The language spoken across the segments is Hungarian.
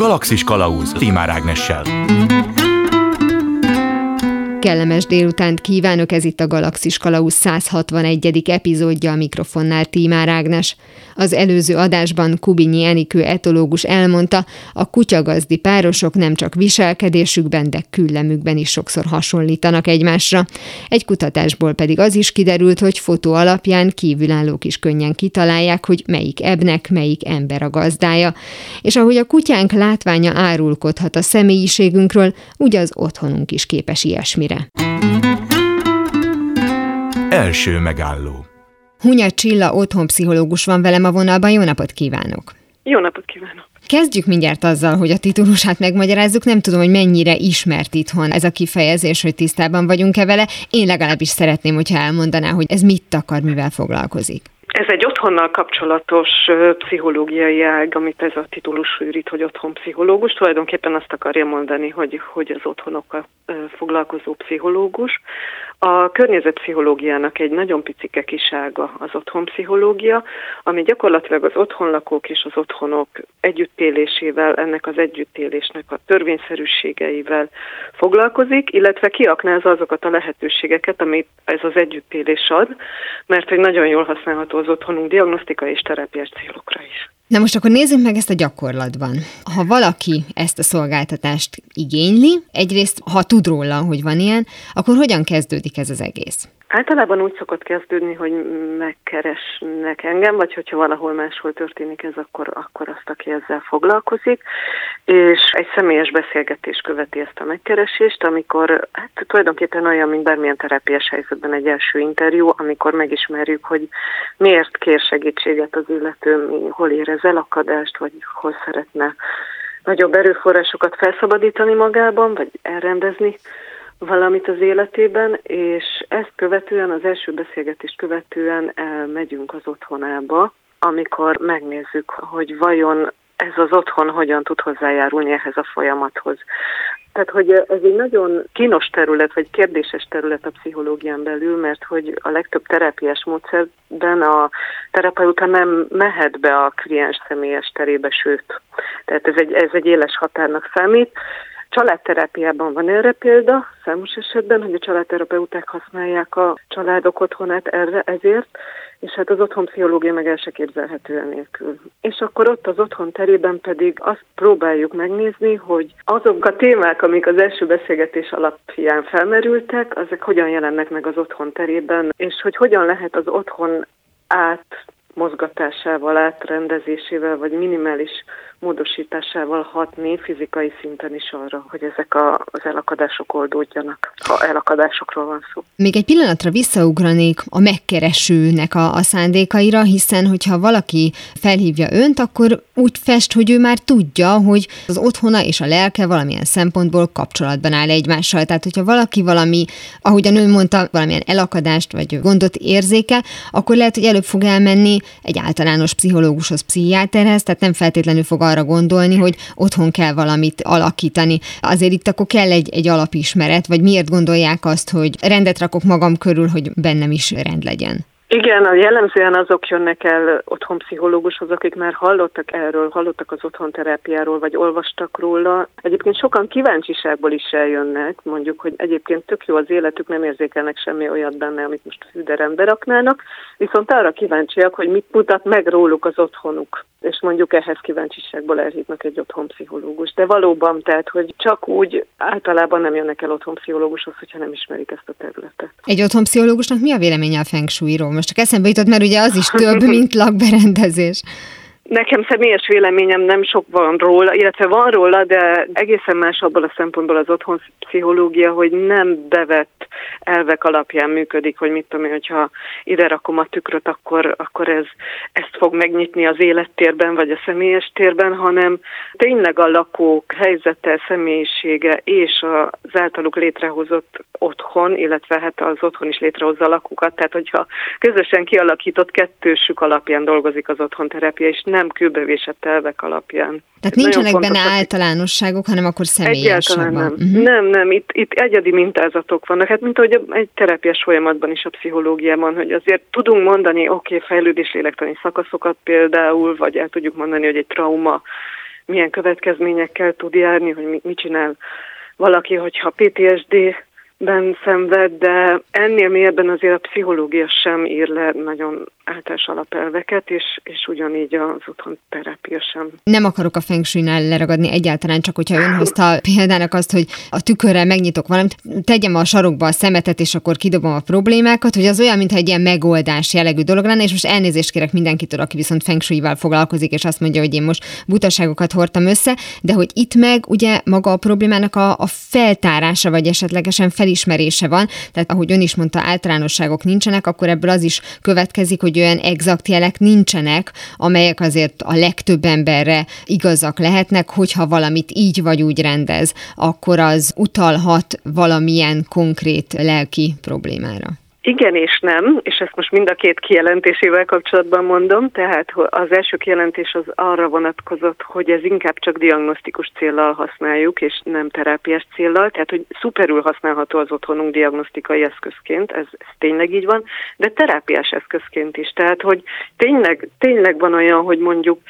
Galaxis Kalauz Timár Ágnessel. Kellemes délutánt kívánok, ez itt a Galaxis Kalausz 161. epizódja a mikrofonnál Tímár Ágnes. Az előző adásban Kubinyi Enikő etológus elmondta, a kutyagazdi párosok nem csak viselkedésükben, de küllemükben is sokszor hasonlítanak egymásra. Egy kutatásból pedig az is kiderült, hogy fotó alapján kívülállók is könnyen kitalálják, hogy melyik ebnek, melyik ember a gazdája. És ahogy a kutyánk látványa árulkodhat a személyiségünkről, úgy az otthonunk is képes ilyesmire valamire. Első megálló Hunya Csilla otthonpszichológus van velem a vonalban, jó napot kívánok! Jó napot kívánok! Kezdjük mindjárt azzal, hogy a titulusát megmagyarázzuk. Nem tudom, hogy mennyire ismert itthon ez a kifejezés, hogy tisztában vagyunk-e vele. Én legalábbis szeretném, hogyha elmondaná, hogy ez mit akar, mivel foglalkozik. Ez egy otthonnal kapcsolatos pszichológiai ág, amit ez a titulus űrít, hogy otthon pszichológus. Tulajdonképpen azt akarja mondani, hogy, hogy az otthonokkal foglalkozó pszichológus. A környezetpszichológiának egy nagyon picike kisága az otthonpszichológia, ami gyakorlatilag az otthonlakók és az otthonok együttélésével, ennek az együttélésnek a törvényszerűségeivel foglalkozik, illetve kiaknázza azokat a lehetőségeket, amit ez az együttélés ad, mert hogy nagyon jól használható az otthonunk diagnosztikai és terápiás célokra is. Na most akkor nézzük meg ezt a gyakorlatban. Ha valaki ezt a szolgáltatást igényli, egyrészt ha tud róla, hogy van ilyen, akkor hogyan kezdődik ez az egész? Általában úgy szokott kezdődni, hogy megkeresnek engem, vagy hogyha valahol máshol történik ez, akkor, akkor azt, aki ezzel foglalkozik, és egy személyes beszélgetés követi ezt a megkeresést, amikor hát tulajdonképpen olyan, mint bármilyen terápiás helyzetben egy első interjú, amikor megismerjük, hogy miért kér segítséget az illető, mi, hol érez elakadást, vagy hol szeretne nagyobb erőforrásokat felszabadítani magában, vagy elrendezni valamit az életében, és ezt követően, az első beszélgetést követően elmegyünk az otthonába, amikor megnézzük, hogy vajon ez az otthon hogyan tud hozzájárulni ehhez a folyamathoz. Tehát, hogy ez egy nagyon kínos terület, vagy kérdéses terület a pszichológián belül, mert hogy a legtöbb terápiás módszerben a terapeuta nem mehet be a kliens személyes terébe, sőt, tehát ez egy, ez egy éles határnak számít. Családterápiában van erre példa, számos esetben, hogy a családterapeuták használják a családok otthonát erre ezért, és hát az otthon pszichológia meg el se képzelhető nélkül. És akkor ott az otthon terében pedig azt próbáljuk megnézni, hogy azok a témák, amik az első beszélgetés alapján felmerültek, azok hogyan jelennek meg az otthon terében, és hogy hogyan lehet az otthon át mozgatásával, átrendezésével, vagy minimális módosításával hatni fizikai szinten is arra, hogy ezek a, az elakadások oldódjanak, ha elakadásokról van szó. Még egy pillanatra visszaugranék a megkeresőnek a, a szándékaira, hiszen hogyha valaki felhívja önt, akkor úgy fest, hogy ő már tudja, hogy az otthona és a lelke valamilyen szempontból kapcsolatban áll egymással. Tehát, hogyha valaki valami, ahogy a nő mondta, valamilyen elakadást vagy gondot érzéke, akkor lehet, hogy előbb fog elmenni egy általános pszichológushoz, pszichiáterhez, tehát nem feltétlenül fog arra gondolni, hogy otthon kell valamit alakítani. Azért itt akkor kell egy, egy alapismeret, vagy miért gondolják azt, hogy rendet rakok magam körül, hogy bennem is rend legyen? Igen, a jellemzően azok jönnek el otthon pszichológushoz, akik már hallottak erről, hallottak az otthon terápiáról, vagy olvastak róla. Egyébként sokan kíváncsiságból is eljönnek, mondjuk, hogy egyébként tök jó az életük, nem érzékelnek semmi olyat benne, amit most fűderembe raknának, viszont arra kíváncsiak, hogy mit mutat meg róluk az otthonuk és mondjuk ehhez kíváncsiságból elhívnak egy otthonpszichológus. De valóban, tehát, hogy csak úgy általában nem jönnek el otthonpszichológushoz, hogyha nem ismerik ezt a területet. Egy otthonpszichológusnak mi a véleménye a feng shui-ról? Most csak eszembe jutott, mert ugye az is több, mint lakberendezés. Nekem személyes véleményem nem sok van róla, illetve van róla, de egészen más abból a szempontból az otthon pszichológia, hogy nem bevett elvek alapján működik, hogy mit tudom én, hogyha ide rakom a tükröt, akkor, akkor ez, ezt fog megnyitni az élettérben, vagy a személyes térben, hanem tényleg a lakók helyzete, személyisége és az általuk létrehozott otthon, illetve hát az otthon is létrehozza a lakókat, tehát hogyha közösen kialakított kettősük alapján dolgozik az otthon terápia, és nem kőbevésett elvek alapján. Tehát Ez nincsenek benne általánosságok, hanem akkor személyes. Egyáltalán nem. Uh-huh. Nem, nem, itt, itt egyedi mintázatok vannak. Hát mint ahogy egy terápiás folyamatban is a pszichológiában, hogy azért tudunk mondani, oké, okay, fejlődés lélektani szakaszokat például, vagy el tudjuk mondani, hogy egy trauma milyen következményekkel tud járni, hogy mit csinál valaki, hogyha PTSD ben szenved, de ennél mélyebben azért a pszichológia sem ír le nagyon általános alapelveket, és, és ugyanígy az otthon terápia sem. Nem akarok a feng shui-nál leragadni egyáltalán, csak hogyha ön hozta példának azt, hogy a tükörrel megnyitok valamit, tegyem a sarokba a szemetet, és akkor kidobom a problémákat, hogy az olyan, mintha egy ilyen megoldás jellegű dolog lenne, és most elnézést kérek mindenkitől, aki viszont feng shui-val foglalkozik, és azt mondja, hogy én most butaságokat hordtam össze, de hogy itt meg ugye maga a problémának a, a feltárása, vagy esetlegesen felismerése van, tehát ahogy ön is mondta, általánosságok nincsenek, akkor ebből az is következik, hogy olyan exakt jelek nincsenek, amelyek azért a legtöbb emberre igazak lehetnek, hogyha valamit így vagy úgy rendez, akkor az utalhat valamilyen konkrét lelki problémára. Igen és nem, és ezt most mind a két kijelentésével kapcsolatban mondom, tehát az első kijelentés az arra vonatkozott, hogy ez inkább csak diagnosztikus célral használjuk, és nem terápiás célral, tehát hogy szuperül használható az otthonunk diagnosztikai eszközként, ez, ez tényleg így van, de terápiás eszközként is, tehát hogy tényleg, tényleg van olyan, hogy mondjuk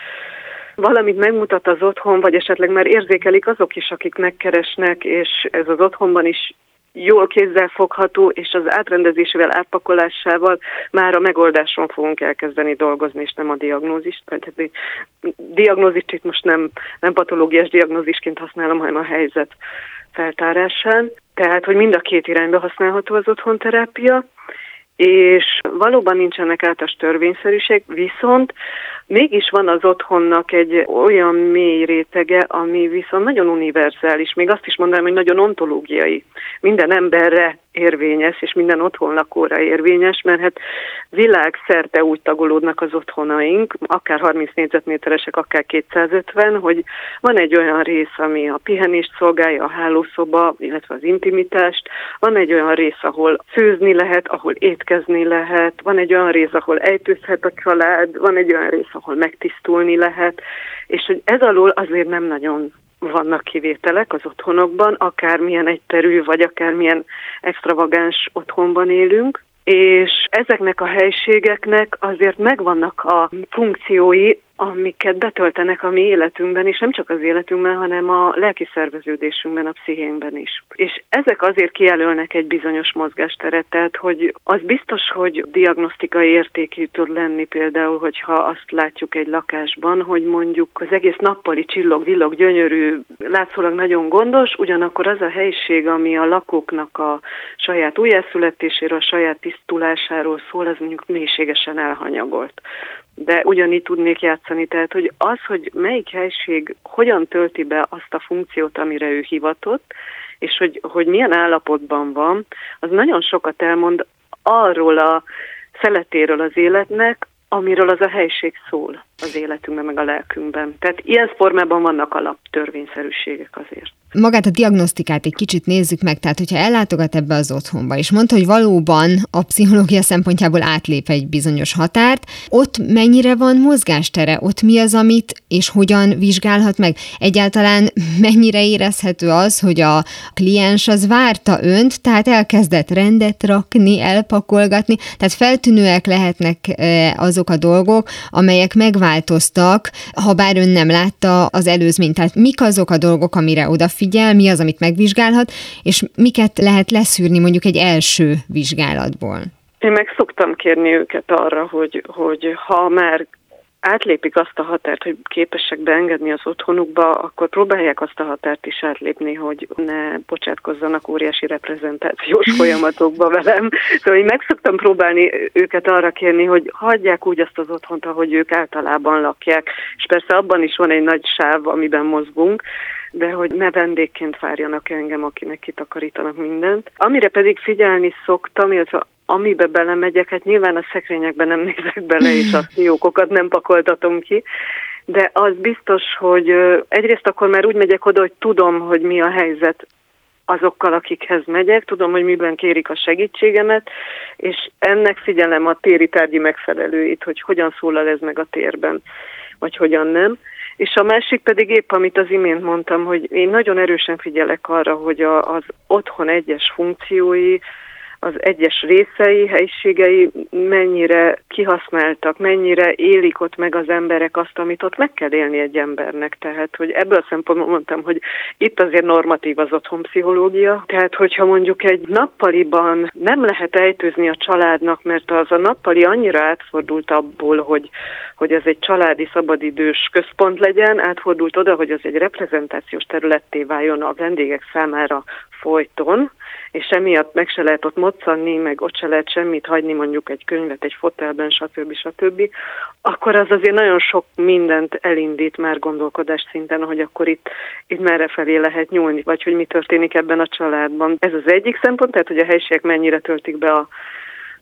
valamit megmutat az otthon, vagy esetleg már érzékelik azok is, akik megkeresnek, és ez az otthonban is jól fogható, és az átrendezésével, átpakolásával már a megoldáson fogunk elkezdeni dolgozni, és nem a diagnózist. Tehát diagnózist itt most nem, nem patológiás diagnózisként használom, hanem a helyzet feltárásán. Tehát, hogy mind a két irányba használható az otthonterápia, és valóban nincsenek általános törvényszerűség, viszont mégis van az otthonnak egy olyan mély rétege, ami viszont nagyon univerzális, még azt is mondanám, hogy nagyon ontológiai. Minden emberre érvényes, és minden otthon lakóra érvényes, mert hát világszerte úgy tagolódnak az otthonaink, akár 30 négyzetméteresek, akár 250, hogy van egy olyan rész, ami a pihenést szolgálja, a hálószoba, illetve az intimitást, van egy olyan rész, ahol főzni lehet, ahol étkezni lehet, van egy olyan rész, ahol ejtőzhet a család, van egy olyan rész, ahol megtisztulni lehet, és hogy ez alól azért nem nagyon vannak kivételek az otthonokban, akármilyen egyterű, vagy akármilyen extravagáns otthonban élünk, és ezeknek a helységeknek azért megvannak a funkciói, amiket betöltenek a mi életünkben, és nem csak az életünkben, hanem a lelki szerveződésünkben, a pszichénkben is. És ezek azért kijelölnek egy bizonyos mozgásteret, tehát hogy az biztos, hogy diagnosztikai értékű tud lenni például, hogyha azt látjuk egy lakásban, hogy mondjuk az egész nappali csillog, villog, gyönyörű, látszólag nagyon gondos, ugyanakkor az a helység, ami a lakóknak a saját újjászületéséről, a saját tisztulásáról szól, az mondjuk mélységesen elhanyagolt de ugyanígy tudnék játszani. Tehát, hogy az, hogy melyik helység hogyan tölti be azt a funkciót, amire ő hivatott, és hogy, hogy milyen állapotban van, az nagyon sokat elmond arról a szeletéről az életnek, amiről az a helység szól az életünkben, meg a lelkünkben. Tehát ilyen formában vannak alaptörvényszerűségek azért magát a diagnosztikát egy kicsit nézzük meg, tehát hogyha ellátogat ebbe az otthonba, és mondta, hogy valóban a pszichológia szempontjából átlép egy bizonyos határt, ott mennyire van mozgástere, ott mi az, amit és hogyan vizsgálhat meg? Egyáltalán mennyire érezhető az, hogy a kliens az várta önt, tehát elkezdett rendet rakni, elpakolgatni, tehát feltűnőek lehetnek e, azok a dolgok, amelyek megváltoztak, ha bár ön nem látta az előzményt. Tehát mik azok a dolgok, amire oda figyel, mi az, amit megvizsgálhat, és miket lehet leszűrni mondjuk egy első vizsgálatból? Én meg szoktam kérni őket arra, hogy, hogy ha már átlépik azt a határt, hogy képesek beengedni az otthonukba, akkor próbálják azt a határt is átlépni, hogy ne bocsátkozzanak óriási reprezentációs folyamatokba velem. Szóval én meg szoktam próbálni őket arra kérni, hogy hagyják úgy azt az otthont, ahogy ők általában lakják. És persze abban is van egy nagy sáv, amiben mozgunk, de hogy ne vendégként várjanak engem, akinek kitakarítanak mindent. Amire pedig figyelni szoktam, illetve amibe belemegyek, hát nyilván a szekrényekben nem nézek bele, és a fiókokat nem pakoltatom ki, de az biztos, hogy egyrészt akkor már úgy megyek oda, hogy tudom, hogy mi a helyzet azokkal, akikhez megyek, tudom, hogy miben kérik a segítségemet, és ennek figyelem a téri tárgyi megfelelőit, hogy hogyan szólal ez meg a térben, vagy hogyan nem. És a másik pedig épp, amit az imént mondtam, hogy én nagyon erősen figyelek arra, hogy a, az otthon egyes funkciói, az egyes részei, helyiségei mennyire kihasználtak, mennyire élik ott meg az emberek azt, amit ott meg kell élni egy embernek. Tehát, hogy ebből a szempontból mondtam, hogy itt azért normatív az otthonpszichológia. Tehát, hogyha mondjuk egy nappaliban nem lehet ejtőzni a családnak, mert az a nappali annyira átfordult abból, hogy, hogy ez egy családi szabadidős központ legyen, átfordult oda, hogy az egy reprezentációs területté váljon a vendégek számára folyton, és emiatt meg se lehet ott moccanni, meg ott se lehet semmit hagyni, mondjuk egy könyvet egy fotelben, stb. stb., akkor az azért nagyon sok mindent elindít már gondolkodás szinten, hogy akkor itt, itt merre felé lehet nyúlni, vagy hogy mi történik ebben a családban. Ez az egyik szempont, tehát hogy a helyiségek mennyire töltik be a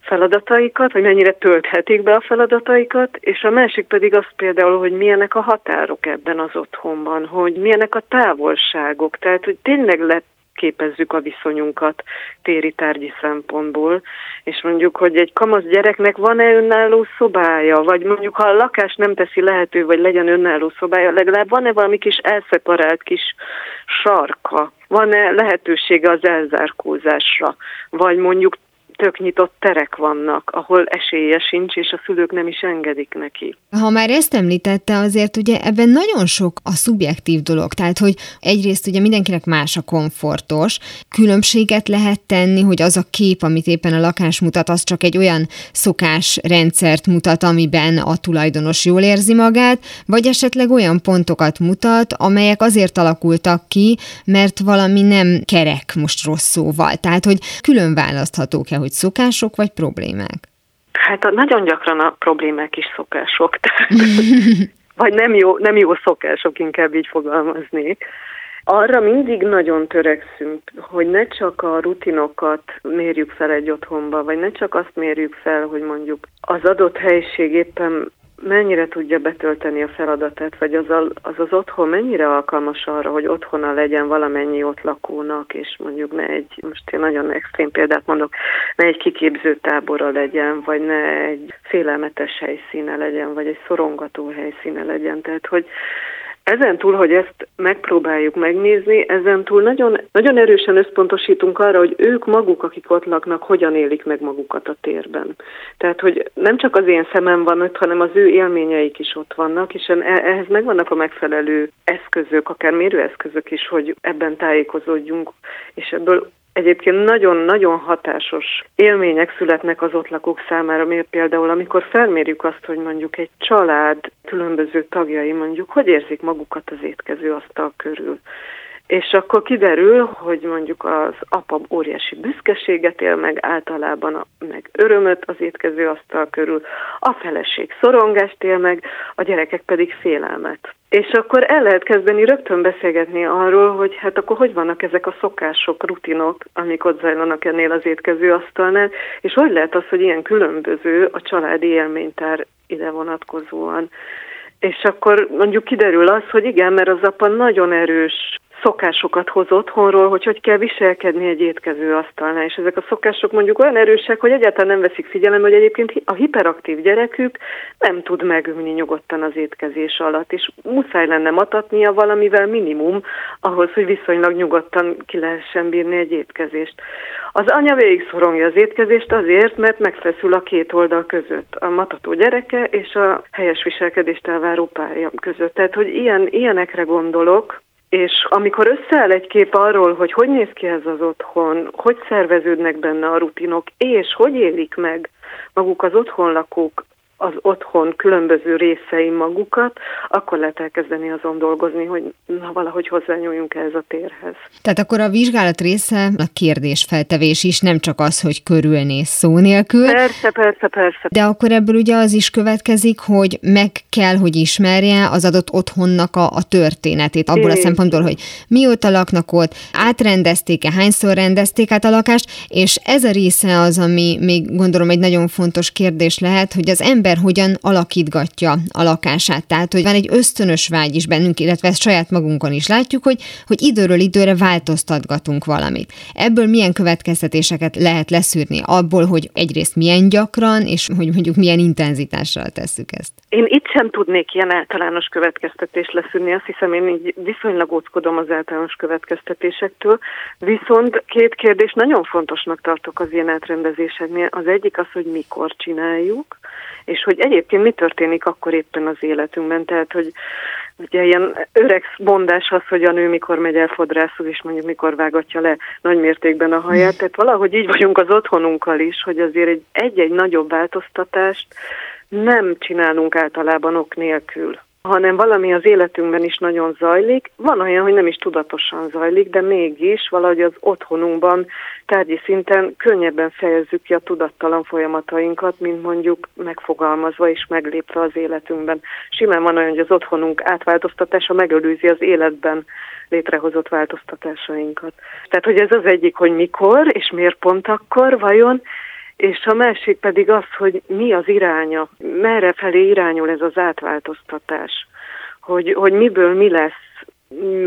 feladataikat, vagy mennyire tölthetik be a feladataikat, és a másik pedig az például, hogy milyenek a határok ebben az otthonban, hogy milyenek a távolságok, tehát hogy tényleg lett képezzük a viszonyunkat téri tárgyi szempontból, és mondjuk, hogy egy kamasz gyereknek van-e önálló szobája, vagy mondjuk, ha a lakás nem teszi lehető, vagy legyen önálló szobája, legalább van-e valami kis elszeparált kis sarka, van-e lehetősége az elzárkózásra, vagy mondjuk tök nyitott terek vannak, ahol esélye sincs, és a szülők nem is engedik neki. Ha már ezt említette, azért ugye ebben nagyon sok a szubjektív dolog, tehát hogy egyrészt ugye mindenkinek más a komfortos, különbséget lehet tenni, hogy az a kép, amit éppen a lakás mutat, az csak egy olyan szokásrendszert mutat, amiben a tulajdonos jól érzi magát, vagy esetleg olyan pontokat mutat, amelyek azért alakultak ki, mert valami nem kerek most rossz szóval. Tehát, hogy külön választhatók-e, hogy szokások vagy problémák? Hát a, nagyon gyakran a problémák is szokások. vagy nem jó, nem jó szokások, inkább így fogalmaznék. Arra mindig nagyon törekszünk, hogy ne csak a rutinokat mérjük fel egy otthonba, vagy ne csak azt mérjük fel, hogy mondjuk az adott helyiség éppen mennyire tudja betölteni a feladatát, vagy az, a, az az otthon mennyire alkalmas arra, hogy otthona legyen valamennyi ott lakónak, és mondjuk ne egy, most én nagyon extrém példát mondok, ne egy kiképző tábora legyen, vagy ne egy félelmetes helyszíne legyen, vagy egy szorongató helyszíne legyen. Tehát, hogy ezen túl, hogy ezt megpróbáljuk megnézni, ezen túl nagyon, nagyon erősen összpontosítunk arra, hogy ők maguk, akik ott laknak, hogyan élik meg magukat a térben. Tehát, hogy nem csak az én szemem van ott, hanem az ő élményeik is ott vannak, és e, ehhez megvannak a megfelelő eszközök, akár mérőeszközök is, hogy ebben tájékozódjunk, és ebből Egyébként nagyon-nagyon hatásos élmények születnek az ott lakók számára, miért például amikor felmérjük azt, hogy mondjuk egy család különböző tagjai mondjuk hogy érzik magukat az étkező asztal körül. És akkor kiderül, hogy mondjuk az apa óriási büszkeséget él meg, általában meg örömöt az étkező asztal körül, a feleség szorongást él meg, a gyerekek pedig félelmet. És akkor el lehet kezdeni rögtön beszélgetni arról, hogy hát akkor hogy vannak ezek a szokások, rutinok, amik ott zajlanak ennél az étkező asztalnál, és hogy lehet az, hogy ilyen különböző a családi élménytár ide vonatkozóan. És akkor mondjuk kiderül az, hogy igen, mert az apa nagyon erős szokásokat hoz otthonról, hogy hogy kell viselkedni egy étkező asztalnál, és ezek a szokások mondjuk olyan erősek, hogy egyáltalán nem veszik figyelembe, hogy egyébként a hiperaktív gyerekük nem tud megülni nyugodtan az étkezés alatt, és muszáj lenne matatnia valamivel minimum ahhoz, hogy viszonylag nyugodtan ki lehessen bírni egy étkezést. Az anya végig szorongja az étkezést azért, mert megfeszül a két oldal között, a matató gyereke és a helyes viselkedést elváró párja között. Tehát, hogy ilyen, ilyenekre gondolok, és amikor összeáll egy kép arról, hogy hogy néz ki ez az otthon, hogy szerveződnek benne a rutinok, és hogy élik meg maguk az otthonlakók az otthon különböző részei magukat, akkor lehet elkezdeni azon dolgozni, hogy na, valahogy hozzányúljunk ehhez a térhez. Tehát akkor a vizsgálat része a kérdésfeltevés is, nem csak az, hogy körülnéz szó nélkül. Persze, persze, persze. De akkor ebből ugye az is következik, hogy meg kell, hogy ismerje az adott otthonnak a, a történetét, abból é. a szempontból, hogy mióta laknak ott, átrendezték-e, hányszor rendezték át a lakást, és ez a része az, ami még gondolom egy nagyon fontos kérdés lehet, hogy az ember ember hogyan alakítgatja a lakását. Tehát, hogy van egy ösztönös vágy is bennünk, illetve ezt saját magunkon is látjuk, hogy, hogy időről időre változtatgatunk valamit. Ebből milyen következtetéseket lehet leszűrni? Abból, hogy egyrészt milyen gyakran, és hogy mondjuk milyen intenzitással tesszük ezt. Én itt sem tudnék ilyen általános következtetést leszűrni, azt hiszem én így viszonylag óckodom az általános következtetésektől, viszont két kérdés nagyon fontosnak tartok az ilyen átrendezéseknél. Az egyik az, hogy mikor csináljuk, és hogy egyébként mi történik akkor éppen az életünkben, tehát hogy Ugye ilyen öreg mondás az, hogy a nő mikor megy el fodrászhoz, és mondjuk mikor vágatja le nagy mértékben a haját. Tehát valahogy így vagyunk az otthonunkkal is, hogy azért egy-egy nagyobb változtatást nem csinálunk általában ok nélkül hanem valami az életünkben is nagyon zajlik. Van olyan, hogy nem is tudatosan zajlik, de mégis valahogy az otthonunkban tárgyi szinten könnyebben fejezzük ki a tudattalan folyamatainkat, mint mondjuk megfogalmazva és meglépve az életünkben. Simán van olyan, hogy az otthonunk átváltoztatása megelőzi az életben létrehozott változtatásainkat. Tehát, hogy ez az egyik, hogy mikor és miért pont akkor, vajon, és a másik pedig az, hogy mi az iránya, merre felé irányul ez az átváltoztatás, hogy, hogy miből mi lesz,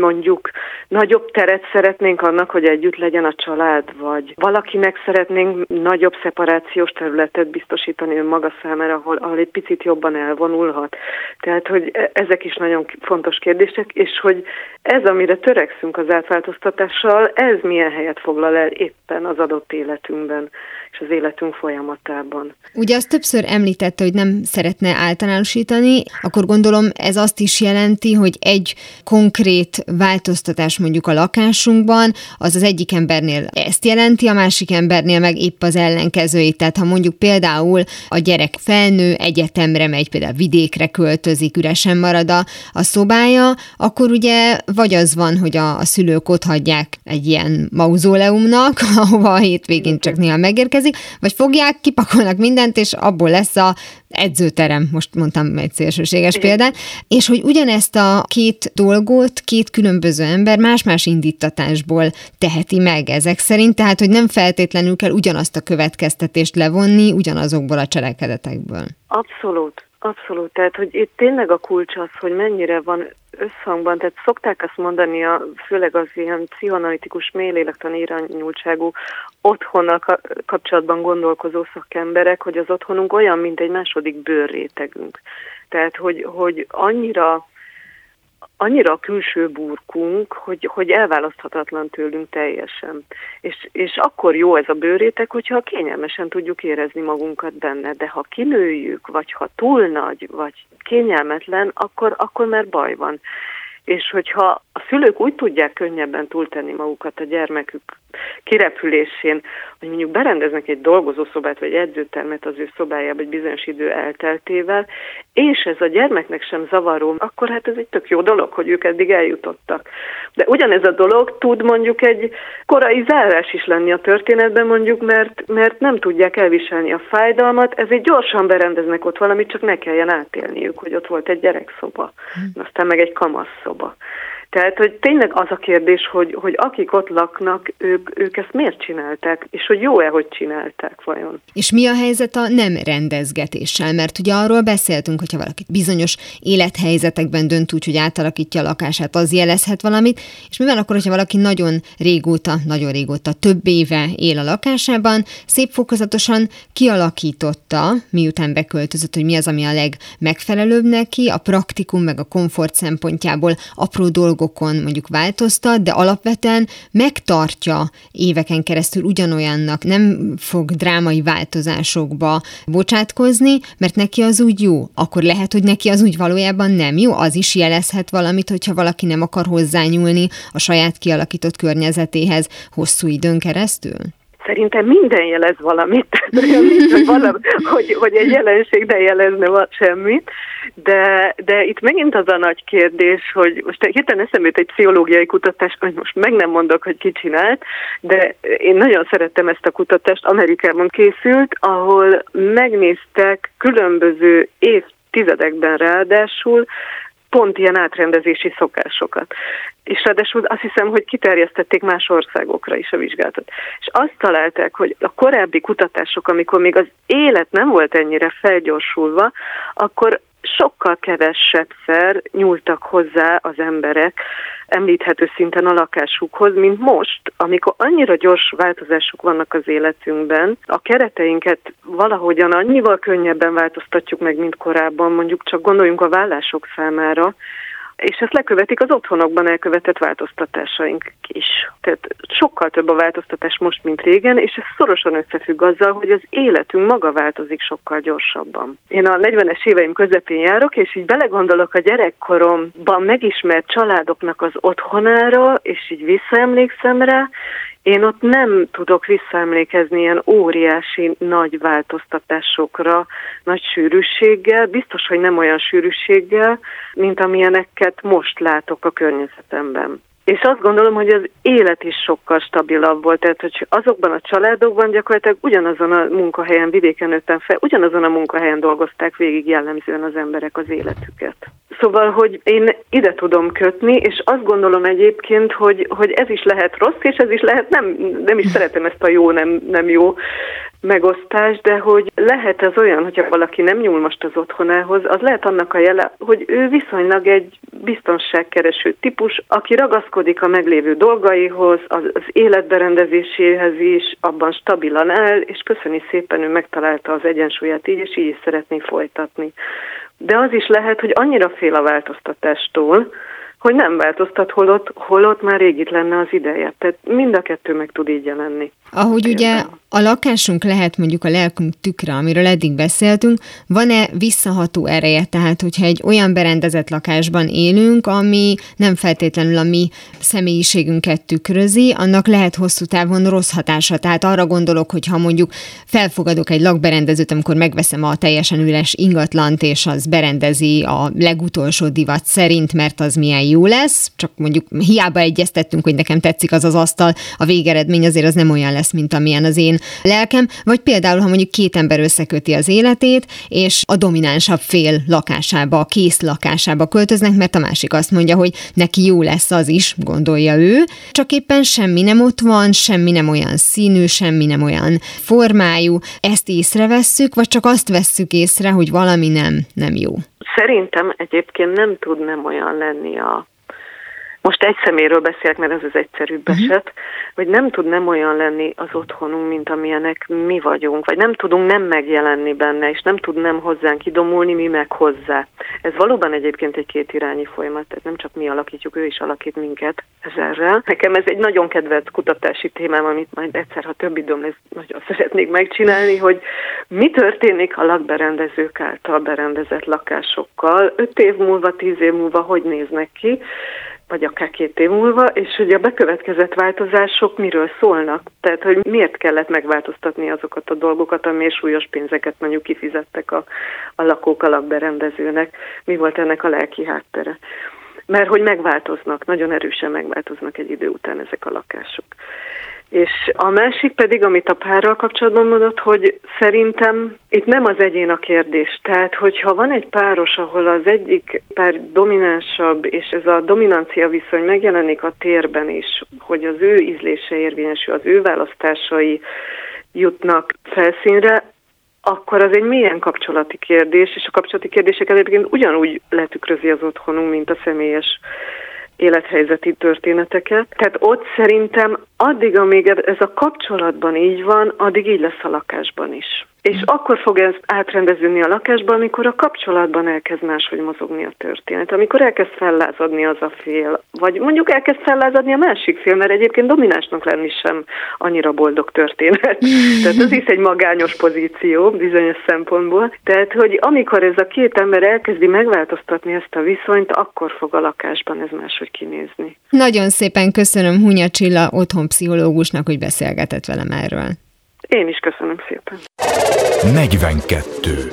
mondjuk nagyobb teret szeretnénk annak, hogy együtt legyen a család, vagy valakinek szeretnénk nagyobb szeparációs területet biztosítani önmaga számára, ahol, ahol egy picit jobban elvonulhat. Tehát, hogy e, ezek is nagyon fontos kérdések, és hogy ez, amire törekszünk az átváltoztatással, ez milyen helyet foglal el éppen az adott életünkben és az életünk folyamatában. Ugye azt többször említette, hogy nem szeretne általánosítani, akkor gondolom ez azt is jelenti, hogy egy konkrét változtatás mondjuk a lakásunkban, az az egyik embernél ezt jelenti, a másik embernél meg épp az ellenkezőjét. Tehát ha mondjuk például a gyerek felnő, egyetemre megy, például vidékre költözik, üresen marad a, a szobája, akkor ugye vagy az van, hogy a, a szülők ott hagyják egy ilyen mauzóleumnak, ahova a hétvégén csak néha megérkezik, vagy fogják, kipakolnak mindent, és abból lesz a edzőterem, most mondtam egy szélsőséges példát, és hogy ugyanezt a két dolgot két különböző ember más-más indítatásból teheti meg ezek szerint, tehát hogy nem feltétlenül kell ugyanazt a következtetést levonni ugyanazokból a cselekedetekből. Abszolút. Abszolút, tehát hogy itt tényleg a kulcs az, hogy mennyire van összhangban, tehát szokták azt mondani, a, főleg az ilyen pszichoanalitikus mélélektan irányultságú otthonnal kapcsolatban gondolkozó szakemberek, hogy az otthonunk olyan, mint egy második bőrrétegünk. Tehát, hogy, hogy annyira annyira a külső burkunk, hogy, hogy elválaszthatatlan tőlünk teljesen. És, és akkor jó ez a bőrétek, hogyha kényelmesen tudjuk érezni magunkat benne, de ha kinőjük, vagy ha túl nagy, vagy kényelmetlen, akkor, akkor már baj van. És hogyha a szülők úgy tudják könnyebben túltenni magukat a gyermekük kirepülésén, hogy mondjuk berendeznek egy dolgozószobát vagy edzőtermet az ő szobájába egy bizonyos idő elteltével, és ez a gyermeknek sem zavaró, akkor hát ez egy tök jó dolog, hogy ők eddig eljutottak. De ugyanez a dolog tud mondjuk egy korai zárás is lenni a történetben mondjuk, mert, mert nem tudják elviselni a fájdalmat, ezért gyorsan berendeznek ott valamit, csak ne kelljen átélniük, hogy ott volt egy gyerekszoba, hm. aztán meg egy kamasszoba. Tehát, hogy tényleg az a kérdés, hogy, hogy akik ott laknak, ők, ők ezt miért csinálták, és hogy jó-e, hogy csinálták vajon. És mi a helyzet a nem rendezgetéssel? Mert ugye arról beszéltünk, hogyha valaki bizonyos élethelyzetekben dönt úgy, hogy átalakítja a lakását, az jelezhet valamit, és mi van akkor, hogyha valaki nagyon régóta, nagyon régóta, több éve él a lakásában, szép fokozatosan kialakította, miután beköltözött, hogy mi az, ami a legmegfelelőbb neki, a praktikum meg a komfort szempontjából apró dolgok dolgokon mondjuk változtat, de alapvetően megtartja éveken keresztül ugyanolyannak, nem fog drámai változásokba bocsátkozni, mert neki az úgy jó. Akkor lehet, hogy neki az úgy valójában nem jó, az is jelezhet valamit, hogyha valaki nem akar hozzányúlni a saját kialakított környezetéhez hosszú időn keresztül? Szerintem minden jelez valamit, hogy, valami, hogy, hogy egy jelenség ne jelezne semmit, de, de itt megint az a nagy kérdés, hogy most hirtelen eszembe jut egy pszichológiai kutatás, hogy most meg nem mondok, hogy ki csinált, de én nagyon szerettem ezt a kutatást, Amerikában készült, ahol megnéztek különböző évtizedekben ráadásul pont ilyen átrendezési szokásokat. És ráadásul azt hiszem, hogy kiterjesztették más országokra is a vizsgálatot. És azt találták, hogy a korábbi kutatások, amikor még az élet nem volt ennyire felgyorsulva, akkor sokkal kevesebbszer nyúltak hozzá az emberek említhető szinten a lakásukhoz, mint most, amikor annyira gyors változások vannak az életünkben, a kereteinket valahogyan annyival könnyebben változtatjuk meg, mint korábban, mondjuk csak gondoljunk a vállások számára, és ezt lekövetik az otthonokban elkövetett változtatásaink is. Tehát sokkal több a változtatás most, mint régen, és ez szorosan összefügg azzal, hogy az életünk maga változik sokkal gyorsabban. Én a 40-es éveim közepén járok, és így belegondolok a gyerekkoromban megismert családoknak az otthonára, és így visszaemlékszem rá, én ott nem tudok visszaemlékezni ilyen óriási nagy változtatásokra, nagy sűrűséggel, biztos, hogy nem olyan sűrűséggel, mint amilyeneket most látok a környezetemben. És azt gondolom, hogy az élet is sokkal stabilabb volt, tehát hogy azokban a családokban gyakorlatilag ugyanazon a munkahelyen, vidéken nőttem fel, ugyanazon a munkahelyen dolgozták végig jellemzően az emberek az életüket. Szóval, hogy én ide tudom kötni, és azt gondolom egyébként, hogy, hogy ez is lehet rossz, és ez is lehet, nem, nem is szeretem ezt a jó, nem, nem jó megosztás, de hogy lehet ez olyan, hogyha valaki nem nyúl most az otthonához, az lehet annak a jele, hogy ő viszonylag egy biztonságkereső típus, aki ragaszkodik a meglévő dolgaihoz, az, az életberendezéséhez is, abban stabilan áll, és köszöni szépen, ő megtalálta az egyensúlyát így, és így is szeretné folytatni. De az is lehet, hogy annyira fél a változtatástól, hogy nem változtat, holott, holott már rég itt lenne az ideje. Tehát mind a kettő meg tud így jelenni. Ahogy ugye a lakásunk lehet mondjuk a lelkünk tükre, amiről eddig beszéltünk, van-e visszaható ereje? Tehát, hogyha egy olyan berendezett lakásban élünk, ami nem feltétlenül a mi személyiségünket tükrözi, annak lehet hosszú távon rossz hatása. Tehát arra gondolok, hogy ha mondjuk felfogadok egy lakberendezőt, amikor megveszem a teljesen üres ingatlant, és az berendezi a legutolsó divat szerint, mert az milyen jó lesz, csak mondjuk hiába egyeztettünk, hogy nekem tetszik az az asztal, a végeredmény azért az nem olyan lesz, mint amilyen az én lelkem, vagy például, ha mondjuk két ember összeköti az életét, és a dominánsabb fél lakásába, a kész lakásába költöznek, mert a másik azt mondja, hogy neki jó lesz az is, gondolja ő, csak éppen semmi nem ott van, semmi nem olyan színű, semmi nem olyan formájú. Ezt észrevesszük, vagy csak azt vesszük észre, hogy valami nem, nem jó? Szerintem egyébként nem tud nem olyan lenni a most egy szeméről beszélek, mert ez az egyszerűbb uh-huh. eset, hogy nem tud nem olyan lenni az otthonunk, mint amilyenek mi vagyunk, vagy nem tudunk nem megjelenni benne, és nem tud nem hozzánk idomulni, mi meg hozzá. Ez valóban egyébként egy kétirányi folyamat, tehát nem csak mi alakítjuk, ő is alakít minket ezerrel. Nekem ez egy nagyon kedvelt kutatási témám, amit majd egyszer, ha több időm lesz, nagyon szeretnék megcsinálni, hogy mi történik a lakberendezők által berendezett lakásokkal, öt év múlva, tíz év múlva hogy néznek ki, vagy akár két év múlva, és hogy a bekövetkezett változások miről szólnak. Tehát, hogy miért kellett megváltoztatni azokat a dolgokat, amiért súlyos pénzeket mondjuk kifizettek a, a lakók a lakberendezőnek. Mi volt ennek a lelki háttere? Mert hogy megváltoznak, nagyon erősen megváltoznak egy idő után ezek a lakások. És a másik pedig, amit a párral kapcsolatban mondott, hogy szerintem itt nem az egyén a kérdés. Tehát, hogyha van egy páros, ahol az egyik pár dominánsabb, és ez a dominancia viszony megjelenik a térben is, hogy az ő ízlése érvényesül, az ő választásai jutnak felszínre, akkor az egy milyen kapcsolati kérdés, és a kapcsolati kérdéseket egyébként ugyanúgy letükrözi az otthonunk, mint a személyes élethelyzeti történeteket. Tehát ott szerintem addig, amíg ez a kapcsolatban így van, addig így lesz a lakásban is. És akkor fog ez átrendeződni a lakásban, amikor a kapcsolatban elkezd máshogy mozogni a történet, amikor elkezd fellázadni az a fél, vagy mondjuk elkezd fellázadni a másik fél, mert egyébként dominánsnak lenni sem annyira boldog történet. Tehát ez is egy magányos pozíció bizonyos szempontból. Tehát, hogy amikor ez a két ember elkezdi megváltoztatni ezt a viszonyt, akkor fog a lakásban ez máshogy kinézni. Nagyon szépen köszönöm Hunya Csilla otthonpszichológusnak, hogy beszélgetett velem erről. Én is köszönöm szépen. 42.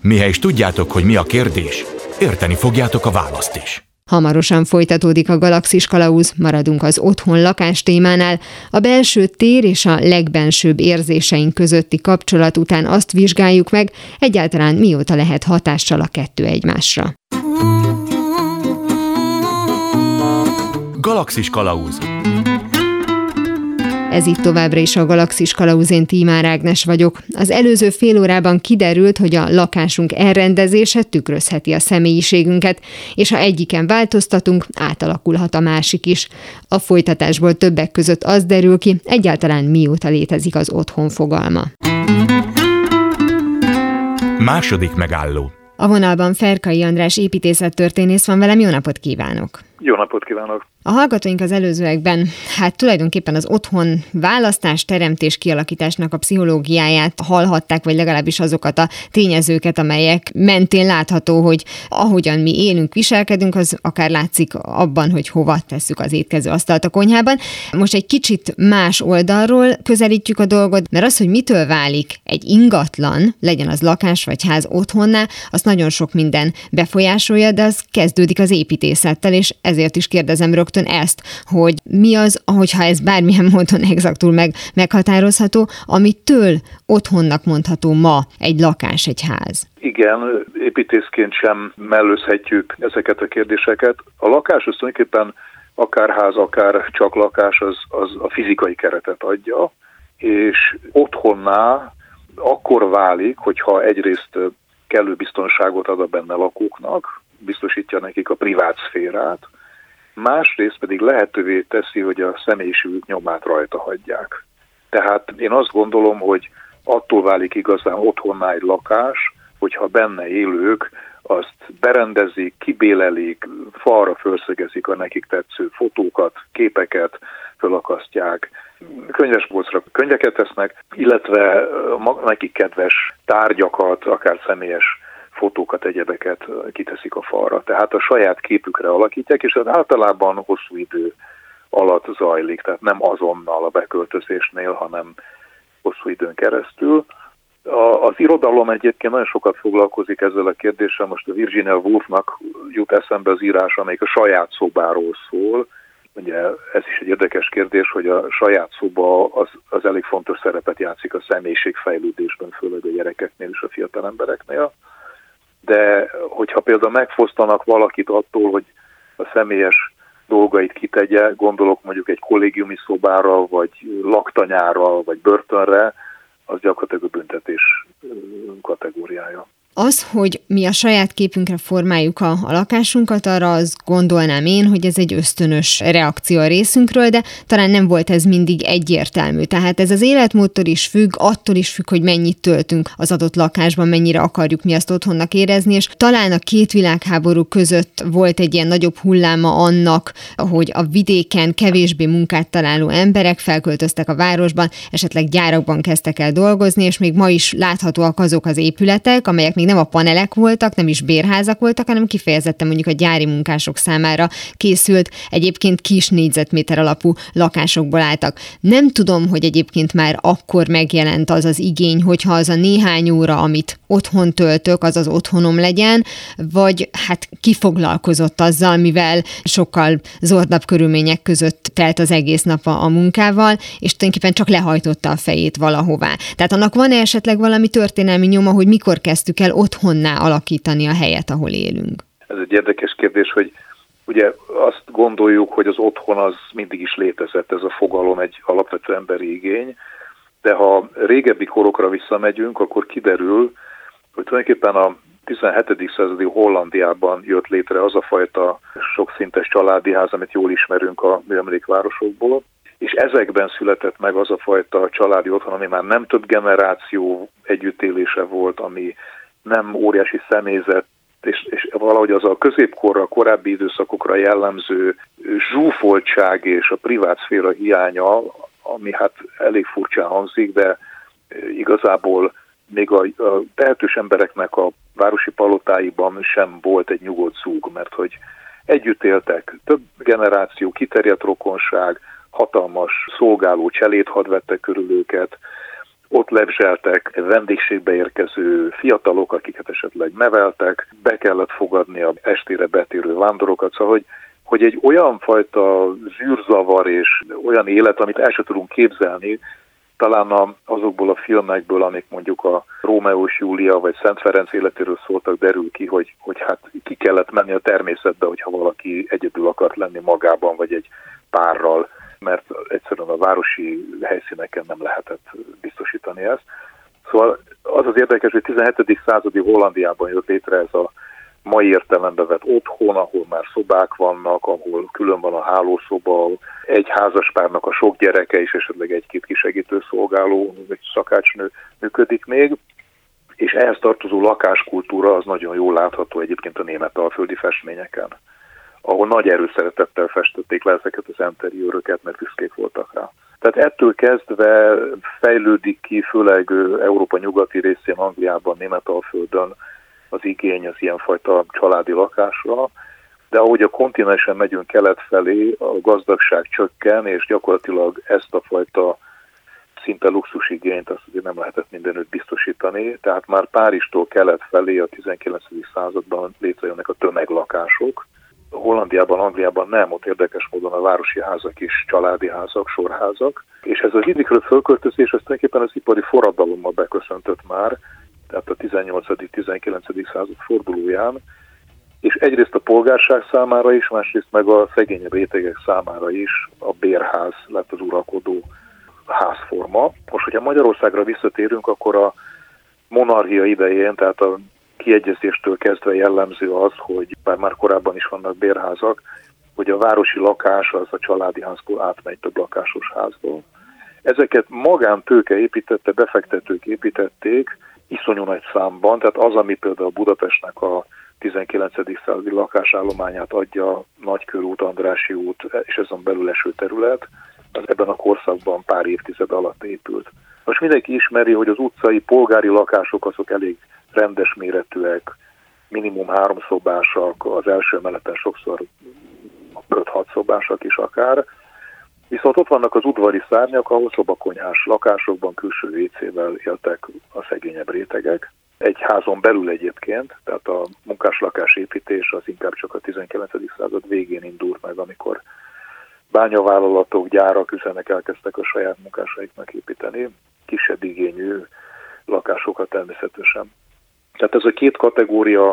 Mihez is tudjátok, hogy mi a kérdés, érteni fogjátok a választ is. Hamarosan folytatódik a Galaxis Kalauz, maradunk az otthon lakás témánál. A belső tér és a legbensőbb érzéseink közötti kapcsolat után azt vizsgáljuk meg, egyáltalán mióta lehet hatással a kettő egymásra. Galaxis Kalauz Ez itt továbbra is a Galaxis Kalauzén Tímár Ágnes vagyok. Az előző fél órában kiderült, hogy a lakásunk elrendezése tükrözheti a személyiségünket, és ha egyiken változtatunk, átalakulhat a másik is. A folytatásból többek között az derül ki, egyáltalán mióta létezik az otthon fogalma. Második megálló a vonalban Ferkai András építészettörténész van velem, jó napot kívánok! Jó napot kívánok! A hallgatóink az előzőekben, hát tulajdonképpen az otthon választás, teremtés, kialakításnak a pszichológiáját hallhatták, vagy legalábbis azokat a tényezőket, amelyek mentén látható, hogy ahogyan mi élünk, viselkedünk, az akár látszik abban, hogy hova tesszük az étkező asztalt a konyhában. Most egy kicsit más oldalról közelítjük a dolgot, mert az, hogy mitől válik egy ingatlan, legyen az lakás vagy ház otthonná, azt nagyon sok minden befolyásolja, de az kezdődik az építészettel, és ezért is kérdezem rögtön, ezt, hogy mi az, ahogyha ez bármilyen módon exaktul meg, meghatározható, amitől otthonnak mondható ma egy lakás, egy ház. Igen, építészként sem mellőzhetjük ezeket a kérdéseket. A lakás az tulajdonképpen akár ház, akár csak lakás, az, az a fizikai keretet adja, és otthonná akkor válik, hogyha egyrészt kellő biztonságot ad a benne lakóknak, biztosítja nekik a privát szférát, másrészt pedig lehetővé teszi, hogy a személyiségük nyomát rajta hagyják. Tehát én azt gondolom, hogy attól válik igazán otthonná egy lakás, hogyha benne élők azt berendezik, kibélelik, falra felszegezik a nekik tetsző fotókat, képeket, fölakasztják, könyvesbolcra könyveket tesznek, illetve nekik kedves tárgyakat, akár személyes fotókat, egyebeket kiteszik a falra. Tehát a saját képükre alakítják, és az általában hosszú idő alatt zajlik, tehát nem azonnal a beköltözésnél, hanem hosszú időn keresztül. A, az irodalom egyébként nagyon sokat foglalkozik ezzel a kérdéssel. Most a Virginia Woolfnak jut eszembe az írás, amelyik a saját szobáról szól. Ugye ez is egy érdekes kérdés, hogy a saját szoba az, az elég fontos szerepet játszik a személyiségfejlődésben, főleg a gyerekeknél és a fiatal embereknél de hogyha például megfosztanak valakit attól, hogy a személyes dolgait kitegye, gondolok mondjuk egy kollégiumi szobára, vagy laktanyára, vagy börtönre, az gyakorlatilag a büntetés kategóriája. Az, hogy mi a saját képünkre formáljuk a, a lakásunkat, arra azt gondolnám én, hogy ez egy ösztönös reakció a részünkről, de talán nem volt ez mindig egyértelmű. Tehát ez az életmódtól is függ, attól is függ, hogy mennyit töltünk az adott lakásban, mennyire akarjuk mi azt otthonnak érezni, és talán a két világháború között volt egy ilyen nagyobb hulláma annak, hogy a vidéken kevésbé munkát találó emberek felköltöztek a városban, esetleg gyárakban kezdtek el dolgozni, és még ma is láthatóak azok az épületek, amelyek még nem a panelek voltak, nem is bérházak voltak, hanem kifejezetten mondjuk a gyári munkások számára készült, egyébként kis négyzetméter alapú lakásokból álltak. Nem tudom, hogy egyébként már akkor megjelent az az igény, hogyha az a néhány óra, amit otthon töltök, az az otthonom legyen, vagy hát kifoglalkozott azzal, mivel sokkal zordabb körülmények között telt az egész nap a, a munkával, és tulajdonképpen csak lehajtotta a fejét valahová. Tehát annak van-e esetleg valami történelmi nyoma, hogy mikor kezdtük el otthonná alakítani a helyet, ahol élünk? Ez egy érdekes kérdés, hogy ugye azt gondoljuk, hogy az otthon az mindig is létezett, ez a fogalom egy alapvető emberi igény, de ha régebbi korokra visszamegyünk, akkor kiderül, hogy tulajdonképpen a 17. századi Hollandiában jött létre az a fajta sokszintes családi ház, amit jól ismerünk a műemlékvárosokból, és ezekben született meg az a fajta családi otthon, ami már nem több generáció együttélése volt, ami nem óriási személyzet, és, és valahogy az a középkorra, a korábbi időszakokra jellemző zsúfoltság és a privát szféra hiánya, ami hát elég furcsán hangzik, de igazából még a, a tehetős embereknek a városi palotáiban sem volt egy nyugodt szúg, mert hogy együtt éltek, több generáció, kiterjedt rokonság, hatalmas szolgáló cselédhad vette körül őket, ott lebzseltek vendégségbe érkező fiatalok, akiket esetleg neveltek, be kellett fogadni a estére betérő vándorokat, szóval hogy, hogy egy olyan fajta zűrzavar és olyan élet, amit el sem tudunk képzelni, talán azokból a filmekből, amik mondjuk a Rómeó és Júlia vagy Szent Ferenc életéről szóltak, derül ki, hogy, hogy hát ki kellett menni a természetbe, hogyha valaki egyedül akart lenni magában, vagy egy párral, mert egyszerűen a városi helyszíneken nem lehetett biztosítani ezt. Szóval az az érdekes, hogy 17. századi Hollandiában jött létre ez a mai értelembe vett otthon, ahol már szobák vannak, ahol külön van a hálószoba, egy házaspárnak a sok gyereke és esetleg egy-két kisegítő szolgáló, vagy szakácsnő működik még, és ehhez tartozó lakáskultúra az nagyon jól látható egyébként a német alföldi festményeken, ahol nagy erőszeretettel festették le ezeket az interiőröket, mert büszkék voltak rá. Tehát ettől kezdve fejlődik ki, főleg Európa nyugati részén, Angliában, Németalföldön az igény az ilyenfajta családi lakásra, de ahogy a kontinensen megyünk kelet felé, a gazdagság csökken, és gyakorlatilag ezt a fajta szinte luxusigényt azt azért nem lehetett mindenütt biztosítani, tehát már Párizstól kelet felé a 19. században létrejönnek a tömeglakások. Hollandiában, Angliában nem, ott érdekes módon a városi házak is családi házak, sorházak, és ez a vidékről fölköltözés, ez tulajdonképpen az ipari forradalommal beköszöntött már, tehát a 18.-19. század fordulóján, és egyrészt a polgárság számára is, másrészt meg a szegényebb rétegek számára is a bérház lett az uralkodó házforma. Most, hogyha Magyarországra visszatérünk, akkor a monarchia idején, tehát a kiegyezéstől kezdve jellemző az, hogy bár már korábban is vannak bérházak, hogy a városi lakás az a családi házból átmegy több lakásos házból. Ezeket magántőke építette, befektetők építették, iszonyú nagy számban, tehát az, ami például Budapestnek a 19. századi lakásállományát adja, Nagykörút, Andrási út, és ezen belül eső terület, az ebben a korszakban pár évtized alatt épült. Most mindenki ismeri, hogy az utcai polgári lakások azok elég rendes méretűek, minimum háromszobásak, az első emeleten sokszor 5-6 szobásak is akár, Viszont ott vannak az udvari szárnyak, ahol szobakonyhás lakásokban külső WC-vel éltek a szegényebb rétegek. Egy házon belül egyébként, tehát a munkáslakás építés az inkább csak a 19. század végén indult meg, amikor bányavállalatok, gyárak, üzenek elkezdtek a saját munkásaiknak építeni, kisebb igényű lakásokat természetesen. Tehát ez a két kategória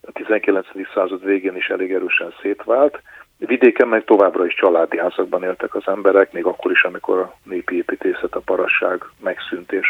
a 19. század végén is elég erősen szétvált, Vidéken meg továbbra is családi házakban éltek az emberek, még akkor is, amikor a népi építészet, a parasság megszűnt, és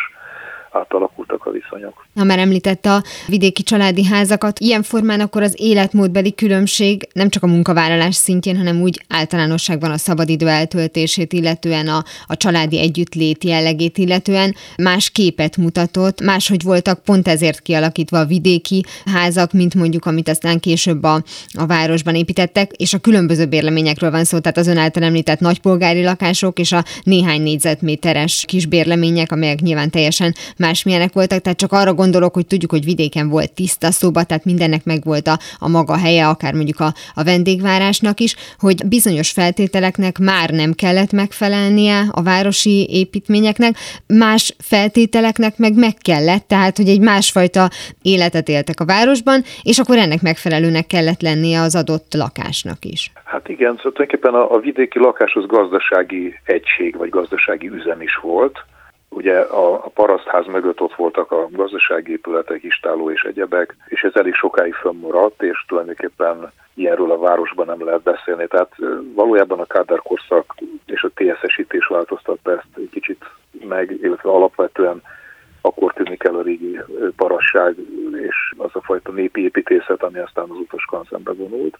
átalakultak a viszonyok. Ha már említette a vidéki családi házakat, ilyen formán akkor az életmódbeli különbség nem csak a munkavállalás szintjén, hanem úgy általánosságban a szabadidő eltöltését, illetően a, a családi együttlét jellegét, illetően más képet mutatott, máshogy voltak pont ezért kialakítva a vidéki házak, mint mondjuk, amit aztán később a, a városban építettek, és a különböző bérleményekről van szó, tehát az ön által említett nagypolgári lakások és a néhány négyzetméteres kis bérlemények, amelyek nyilván teljesen másmilyenek voltak, tehát csak arra gondolok, hogy tudjuk, hogy vidéken volt tiszta szoba, tehát mindennek megvolt a, a maga helye, akár mondjuk a, a vendégvárásnak is, hogy bizonyos feltételeknek már nem kellett megfelelnie a városi építményeknek, más feltételeknek meg meg kellett, tehát hogy egy másfajta életet éltek a városban, és akkor ennek megfelelőnek kellett lennie az adott lakásnak is. Hát igen, szóval tulajdonképpen a, a vidéki lakás az gazdasági egység, vagy gazdasági üzem is volt, Ugye a, a parasztház mögött ott voltak a gazdasági épületek, istáló és egyebek, és ez elég sokáig fönnmaradt, és tulajdonképpen ilyenről a városban nem lehet beszélni. Tehát valójában a Kádár korszak és a TSZ-esítés változtatta ezt egy kicsit meg, illetve alapvetően akkor tűnik el a régi parasság és az a fajta népi építészet, ami aztán az utas kanszembe vonult.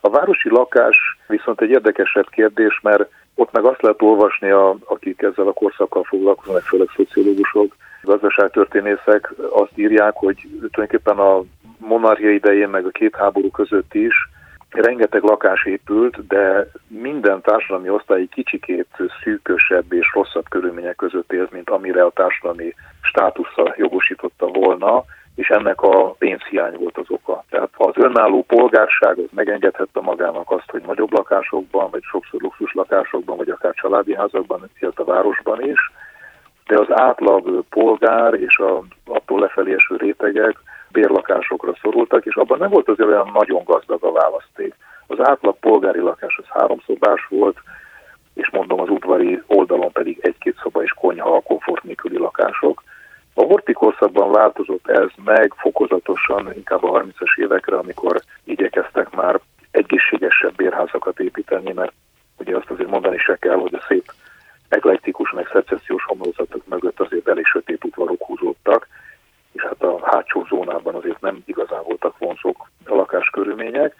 A városi lakás viszont egy érdekesebb kérdés, mert ott meg azt lehet olvasni, a, akik ezzel a korszakkal foglalkoznak, főleg szociológusok, gazdaságtörténészek azt írják, hogy tulajdonképpen a monarchia idején, meg a két háború között is rengeteg lakás épült, de minden társadalmi osztály kicsikét szűkösebb és rosszabb körülmények között élt, mint amire a társadalmi státusza jogosította volna, és ennek a pénzhiány volt az oka. Tehát az önálló polgárság az megengedhette magának azt, hogy nagyobb lakásokban, vagy sokszor luxus lakásokban, vagy akár családi házakban élt a városban is, de az átlag polgár és a, attól lefelé eső rétegek bérlakásokra szorultak, és abban nem volt azért olyan nagyon gazdag a választék. Az átlag polgári lakás az háromszobás volt, és mondom az udvari oldalon pedig egy-két szoba és konyha a komfort nélküli lakások. A horti korszakban változott ez meg fokozatosan inkább a 30-as évekre, amikor igyekeztek már egészségesebb bérházakat építeni, mert ugye azt azért mondani se kell, hogy a szép eklektikus meg szecessziós homlokzatok mögött azért elég sötét udvarok húzódtak, és hát a hátsó zónában azért nem igazán voltak vonzók a lakás lakáskörülmények,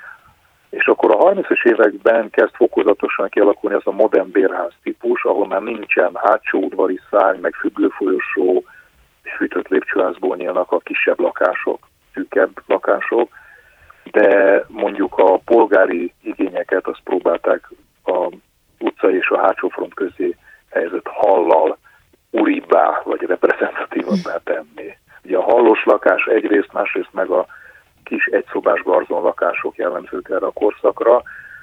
és akkor a 30-as években kezd fokozatosan kialakulni ez a modern bérház típus, ahol már nincsen hátsó udvari szárny, meg függőfolyosó, fűtött lépcsőházból nyílnak a kisebb lakások, szűkebb lakások, de mondjuk a polgári igényeket azt próbálták a utca és a hátsó front közé helyezett hallal uribbá vagy reprezentatívabbá tenni. Ugye a hallós lakás egyrészt, másrészt meg a kis egyszobás garzon lakások jellemzők erre a korszakra.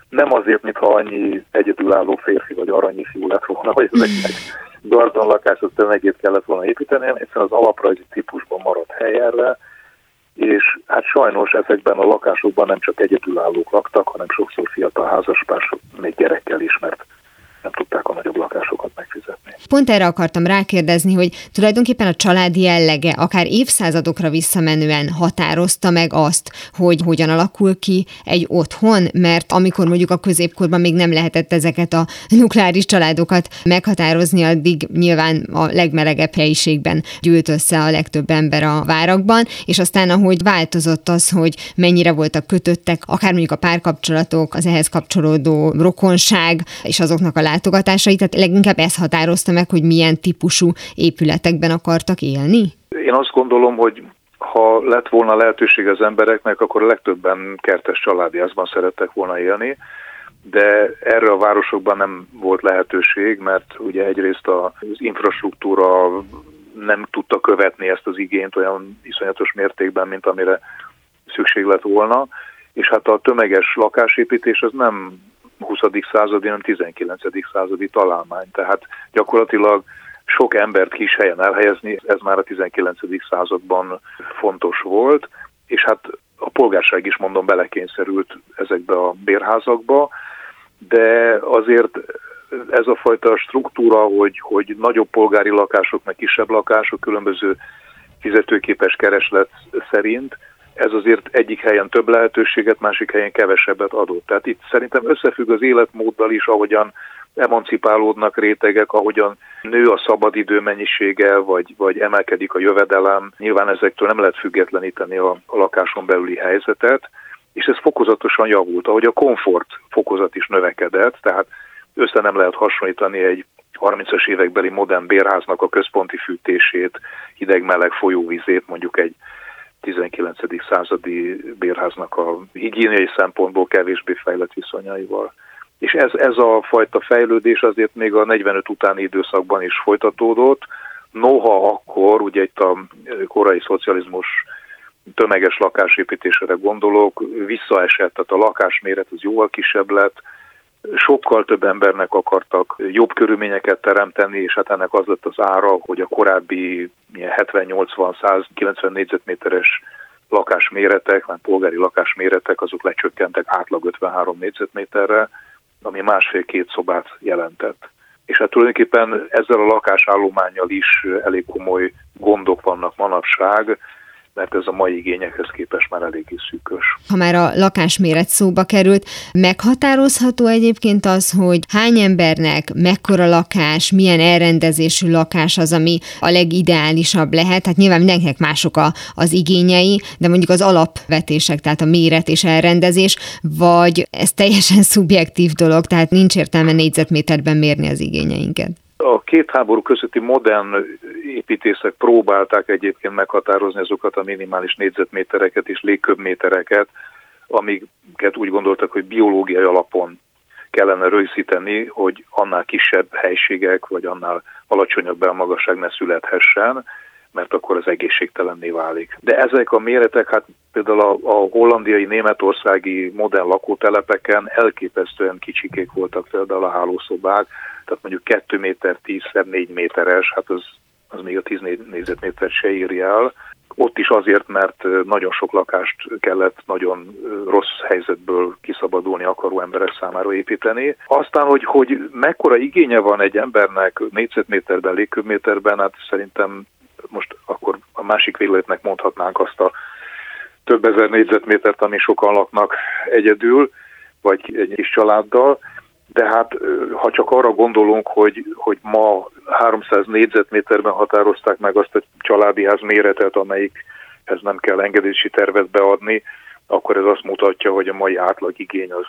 Nem azért, mintha annyi egyedülálló férfi vagy aranyi fiú lett volna, hogy ezeknek garzon lakások tömegét kellett volna építeni, egyszerűen az alaprajzi típusban maradt helyerre, és hát sajnos ezekben a lakásokban nem csak egyedülállók laktak, hanem sokszor fiatal házaspársok, még gyerekkel is, mert nem tudták a nagyobb lakásokat. Pont erre akartam rákérdezni, hogy tulajdonképpen a családi jellege akár évszázadokra visszamenően határozta meg azt, hogy hogyan alakul ki egy otthon, mert amikor mondjuk a középkorban még nem lehetett ezeket a nukleáris családokat meghatározni, addig nyilván a legmelegebb helyiségben gyűlt össze a legtöbb ember a várakban, és aztán ahogy változott az, hogy mennyire voltak kötöttek, akár mondjuk a párkapcsolatok, az ehhez kapcsolódó rokonság, és azoknak a látogatásai, tehát leginkább ez határozta meg, hogy milyen típusú épületekben akartak élni? Én azt gondolom, hogy ha lett volna lehetőség az embereknek, akkor a legtöbben kertes családjázban szerettek volna élni, de erre a városokban nem volt lehetőség, mert ugye egyrészt az infrastruktúra nem tudta követni ezt az igényt olyan iszonyatos mértékben, mint amire szükség lett volna, és hát a tömeges lakásépítés az nem 20. századi, hanem 19. századi találmány. Tehát gyakorlatilag sok embert kis helyen elhelyezni, ez már a 19. században fontos volt, és hát a polgárság is mondom belekényszerült ezekbe a bérházakba, de azért ez a fajta struktúra, hogy, hogy nagyobb polgári lakások, meg kisebb lakások különböző fizetőképes kereslet szerint ez azért egyik helyen több lehetőséget, másik helyen kevesebbet adott. Tehát itt szerintem összefügg az életmóddal is, ahogyan emancipálódnak rétegek, ahogyan nő a szabadidő mennyisége, vagy, vagy emelkedik a jövedelem. Nyilván ezektől nem lehet függetleníteni a, a lakáson belüli helyzetet, és ez fokozatosan javult, ahogy a komfort fokozat is növekedett, tehát össze nem lehet hasonlítani egy 30-as évekbeli modern bérháznak a központi fűtését, hideg-meleg folyóvizét mondjuk egy 19. századi bérháznak a higiéniai szempontból kevésbé fejlett viszonyaival. És ez, ez a fajta fejlődés azért még a 45 utáni időszakban is folytatódott, noha akkor, ugye itt a korai szocializmus tömeges lakásépítésére gondolok, visszaesett, tehát a lakásméret az jóval kisebb lett, sokkal több embernek akartak jobb körülményeket teremteni, és hát ennek az lett az ára, hogy a korábbi 70-80-190 négyzetméteres lakásméretek, már polgári lakásméretek, azok lecsökkentek átlag 53 négyzetméterre, ami másfél-két szobát jelentett. És hát tulajdonképpen ezzel a lakásállományjal is elég komoly gondok vannak manapság, mert ez a mai igényekhez képest már eléggé szűkös. Ha már a lakásméret szóba került, meghatározható egyébként az, hogy hány embernek mekkora lakás, milyen elrendezésű lakás az, ami a legideálisabb lehet. Hát nyilván mindenkinek mások a, az igényei, de mondjuk az alapvetések, tehát a méret és elrendezés, vagy ez teljesen szubjektív dolog, tehát nincs értelme négyzetméterben mérni az igényeinket. Két háború közötti modern építészek próbálták egyébként meghatározni azokat a minimális négyzetmétereket és légköbmétereket, amiket úgy gondoltak, hogy biológiai alapon kellene rögzíteni, hogy annál kisebb helységek, vagy annál alacsonyabb belmagasság ne születhessen, mert akkor az egészségtelenné válik. De ezek a méretek, hát például a, a hollandiai, németországi modern lakótelepeken elképesztően kicsikék voltak például a hálószobák, tehát mondjuk 2 méter 10 4 méteres, hát az, az még a 10 négyzetméter se írja el. Ott is azért, mert nagyon sok lakást kellett nagyon rossz helyzetből kiszabadulni akaró emberek számára építeni. Aztán, hogy, hogy mekkora igénye van egy embernek négyzetméterben, légköbméterben, hát szerintem most akkor a másik végletnek mondhatnánk azt a több ezer négyzetmétert, ami sokan laknak egyedül, vagy egy kis családdal, de hát ha csak arra gondolunk, hogy, hogy ma 300 négyzetméterben határozták meg azt a családi ház méretet, amelyikhez nem kell engedési tervet beadni, akkor ez azt mutatja, hogy a mai átlagigény az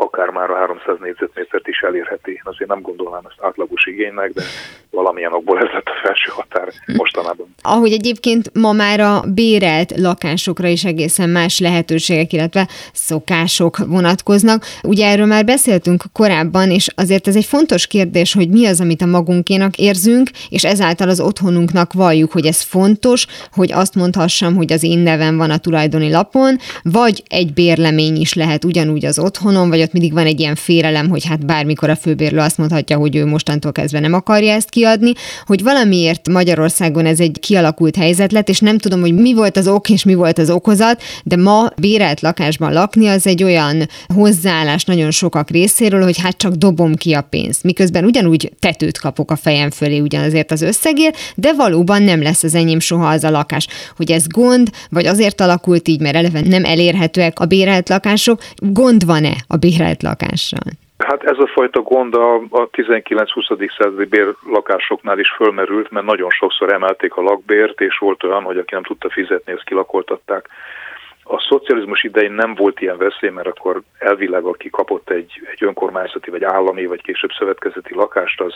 akár már a 300 négyzetmétert is elérheti. Azért nem gondolnám ezt átlagos igénynek, de valamilyen okból ez lett a felső határ mostanában. Ahogy egyébként ma már a bérelt lakásokra is egészen más lehetőségek, illetve szokások vonatkoznak. Ugye erről már beszéltünk korábban, és azért ez egy fontos kérdés, hogy mi az, amit a magunkénak érzünk, és ezáltal az otthonunknak valljuk, hogy ez fontos, hogy azt mondhassam, hogy az én nevem van a tulajdoni lapon, vagy egy bérlemény is lehet ugyanúgy az otthonom, vagy ott mindig van egy ilyen félelem, hogy hát bármikor a főbérlő azt mondhatja, hogy ő mostantól kezdve nem akarja ezt kiadni, hogy valamiért Magyarországon ez egy kialakult helyzet lett, és nem tudom, hogy mi volt az ok és mi volt az okozat, de ma bérelt lakásban lakni az egy olyan hozzáállás nagyon sokak részéről, hogy hát csak dobom ki a pénzt, miközben ugyanúgy tetőt kapok a fejem fölé ugyanazért az összegért, de valóban nem lesz az enyém soha az a lakás. Hogy ez gond, vagy azért alakult így, mert eleve nem elérhetőek a bérelt lakások, gond van-e a bérelt lakással? Hát ez a fajta gond a, a 19-20. századi bérlakásoknál is fölmerült, mert nagyon sokszor emelték a lakbért, és volt olyan, hogy aki nem tudta fizetni, ezt kilakoltatták. A szocializmus idején nem volt ilyen veszély, mert akkor elvileg aki kapott egy, egy önkormányzati, vagy állami, vagy később szövetkezeti lakást, az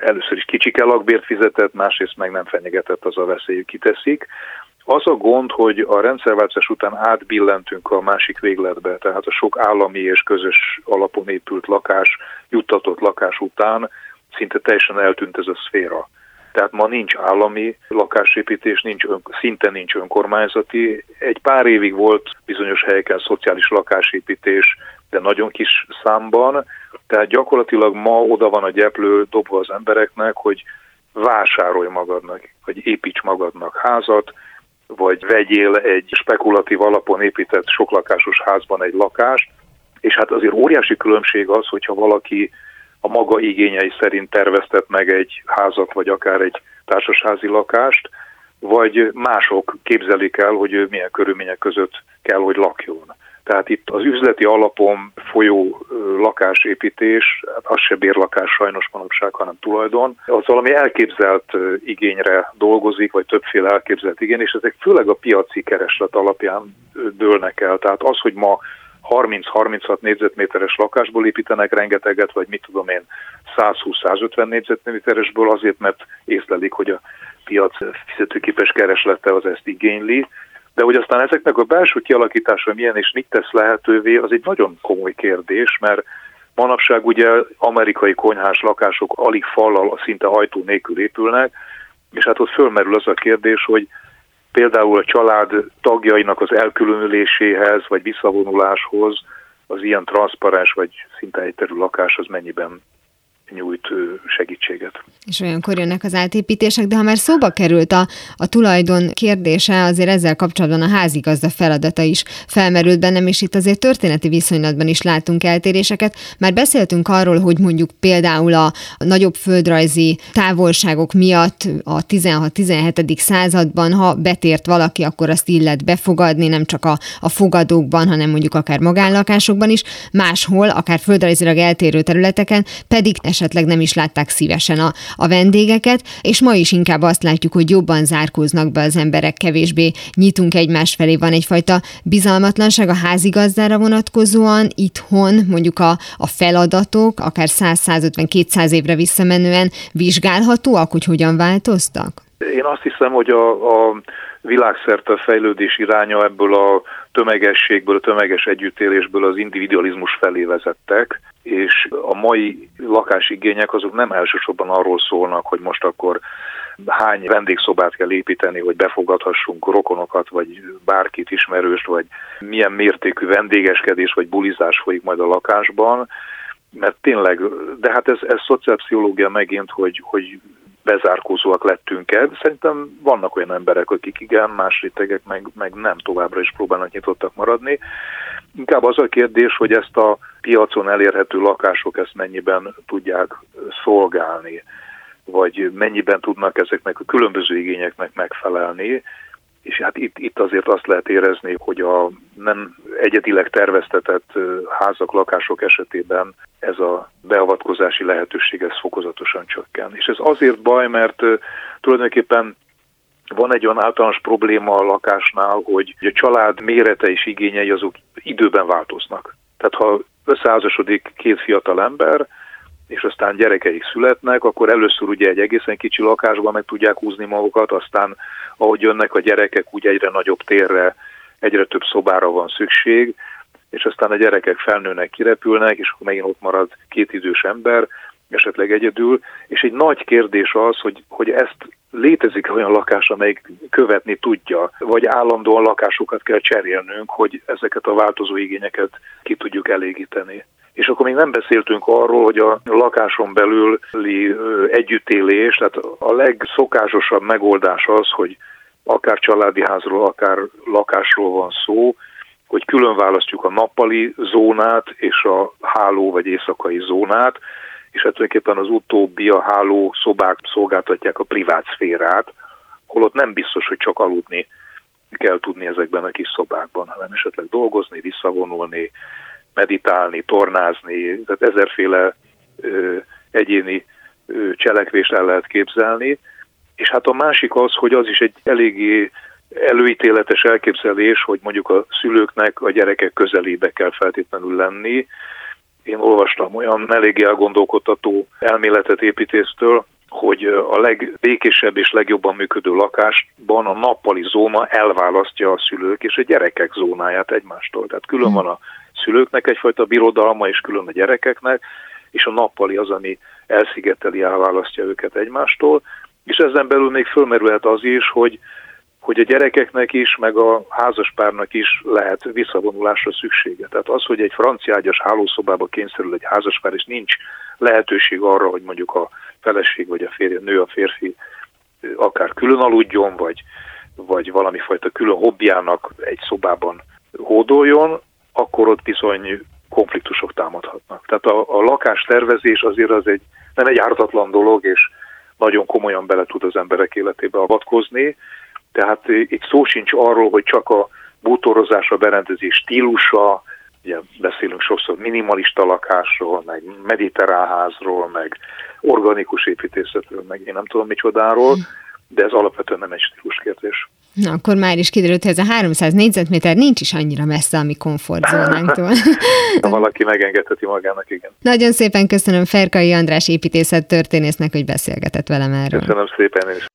először is kicsike lakbért fizetett, másrészt meg nem fenyegetett az a veszély, kiteszik. Az a gond, hogy a rendszerváltás után átbillentünk a másik végletbe, tehát a sok állami és közös alapon épült lakás, juttatott lakás után szinte teljesen eltűnt ez a szféra. Tehát ma nincs állami lakásépítés, nincs ön, szinte nincs önkormányzati. Egy pár évig volt bizonyos helyeken szociális lakásépítés, de nagyon kis számban. Tehát gyakorlatilag ma oda van a gyeplő dobva az embereknek, hogy vásárolj magadnak, vagy építs magadnak házat, vagy vegyél egy spekulatív alapon épített soklakásos házban egy lakást, és hát azért óriási különbség az, hogyha valaki a maga igényei szerint terveztet meg egy házat, vagy akár egy társasházi lakást, vagy mások képzelik el, hogy ő milyen körülmények között kell, hogy lakjon. Tehát itt az üzleti alapon folyó lakásépítés, hát az se bérlakás sajnos manapság, hanem tulajdon, az valami elképzelt igényre dolgozik, vagy többféle elképzelt igény, és ezek főleg a piaci kereslet alapján dőlnek el. Tehát az, hogy ma 30-36 négyzetméteres lakásból építenek rengeteget, vagy mit tudom én, 120-150 négyzetméteresből azért, mert észlelik, hogy a piac fizetőképes kereslete az ezt igényli, de hogy aztán ezeknek a belső kialakítása milyen és mit tesz lehetővé, az egy nagyon komoly kérdés, mert manapság ugye amerikai konyhás lakások alig fallal, szinte ajtó nélkül épülnek, és hát ott fölmerül az a kérdés, hogy például a család tagjainak az elkülönüléséhez vagy visszavonuláshoz az ilyen transzparens vagy szinte egyterű lakás az mennyiben nyújt segítséget. És olyankor jönnek az átépítések, de ha már szóba került a, a tulajdon kérdése, azért ezzel kapcsolatban a házigazda feladata is felmerült bennem, és itt azért történeti viszonylatban is látunk eltéréseket. Már beszéltünk arról, hogy mondjuk például a, nagyobb földrajzi távolságok miatt a 16-17. században, ha betért valaki, akkor azt illet befogadni, nem csak a, a fogadókban, hanem mondjuk akár magánlakásokban is, máshol, akár földrajzilag eltérő területeken, pedig esetleg nem is látták szívesen a, a vendégeket, és ma is inkább azt látjuk, hogy jobban zárkóznak be az emberek, kevésbé nyitunk egymás felé, van egyfajta bizalmatlanság a házigazdára vonatkozóan, itthon mondjuk a, a feladatok, akár 100-150-200 évre visszamenően vizsgálhatóak, hogy hogyan változtak? Én azt hiszem, hogy a, a világszerte a fejlődés iránya ebből a tömegességből, a tömeges együttélésből az individualizmus felé vezettek, és a mai lakásigények azok nem elsősorban arról szólnak, hogy most akkor hány vendégszobát kell építeni, hogy befogadhassunk rokonokat, vagy bárkit ismerőst, vagy milyen mértékű vendégeskedés, vagy bulizás folyik majd a lakásban, mert tényleg, de hát ez, ez szociálpszichológia megint, hogy, hogy bezárkózóak lettünk el. Szerintem vannak olyan emberek, akik igen, más rétegek meg, meg nem továbbra is próbálnak nyitottak maradni. Inkább az a kérdés, hogy ezt a piacon elérhető lakások ezt mennyiben tudják szolgálni, vagy mennyiben tudnak ezeknek a különböző igényeknek megfelelni, és hát itt, itt azért azt lehet érezni, hogy a nem egyedileg terveztetett házak, lakások esetében ez a beavatkozási lehetőség ez fokozatosan csökken. És ez azért baj, mert tulajdonképpen van egy olyan általános probléma a lakásnál, hogy a család mérete és igényei azok időben változnak. Tehát ha összeházasodik két fiatal ember, és aztán gyerekeik születnek, akkor először ugye egy egészen kicsi lakásban meg tudják húzni magukat, aztán ahogy jönnek a gyerekek, úgy egyre nagyobb térre, egyre több szobára van szükség, és aztán a gyerekek felnőnek, kirepülnek, és akkor megint ott marad két idős ember, esetleg egyedül, és egy nagy kérdés az, hogy, hogy ezt létezik olyan lakás, amelyik követni tudja, vagy állandóan lakásokat kell cserélnünk, hogy ezeket a változó igényeket ki tudjuk elégíteni. És akkor még nem beszéltünk arról, hogy a lakáson belüli együttélés, tehát a legszokásosabb megoldás az, hogy akár családi házról, akár lakásról van szó, hogy külön választjuk a nappali zónát és a háló vagy éjszakai zónát, és hát tulajdonképpen az utóbbi a háló szobák szolgáltatják a privát szférát, holott nem biztos, hogy csak aludni kell tudni ezekben a kis szobákban, hanem esetleg dolgozni, visszavonulni, meditálni, tornázni, tehát ezerféle ö, egyéni ö, cselekvést el lehet képzelni. És hát a másik az, hogy az is egy eléggé előítéletes elképzelés, hogy mondjuk a szülőknek a gyerekek közelébe kell feltétlenül lenni, én olvastam olyan eléggé elgondolkodtató elméletet építésztől, hogy a legbékésebb és legjobban működő lakásban a nappali zóna elválasztja a szülők és a gyerekek zónáját egymástól. Tehát külön van a szülőknek egyfajta birodalma, és külön a gyerekeknek, és a nappali az, ami elszigeteli, elválasztja őket egymástól. És ezen belül még fölmerülhet az is, hogy hogy a gyerekeknek is, meg a házaspárnak is lehet visszavonulásra szüksége. Tehát az, hogy egy franciágyas hálószobába kényszerül egy házaspár, és nincs lehetőség arra, hogy mondjuk a feleség vagy a férje, nő, a férfi akár külön aludjon, vagy, vagy valami fajta külön hobbiának egy szobában hódoljon, akkor ott bizony konfliktusok támadhatnak. Tehát a, a lakástervezés azért az egy, nem egy ártatlan dolog, és nagyon komolyan bele tud az emberek életébe avatkozni, tehát itt szó sincs arról, hogy csak a bútorozás, a berendezés stílusa, ugye beszélünk sokszor minimalista lakásról, meg mediterrán házról, meg organikus építészetről, meg én nem tudom micsodáról, de ez alapvetően nem egy stílus kérdés. Na, akkor már is kiderült, hogy ez a 300 négyzetméter nincs is annyira messze a mi komfortzónánktól. Ha valaki megengedheti magának, igen. Nagyon szépen köszönöm Ferkai András építészet történésznek, hogy beszélgetett velem erről. Köszönöm szépen is.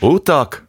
Utak?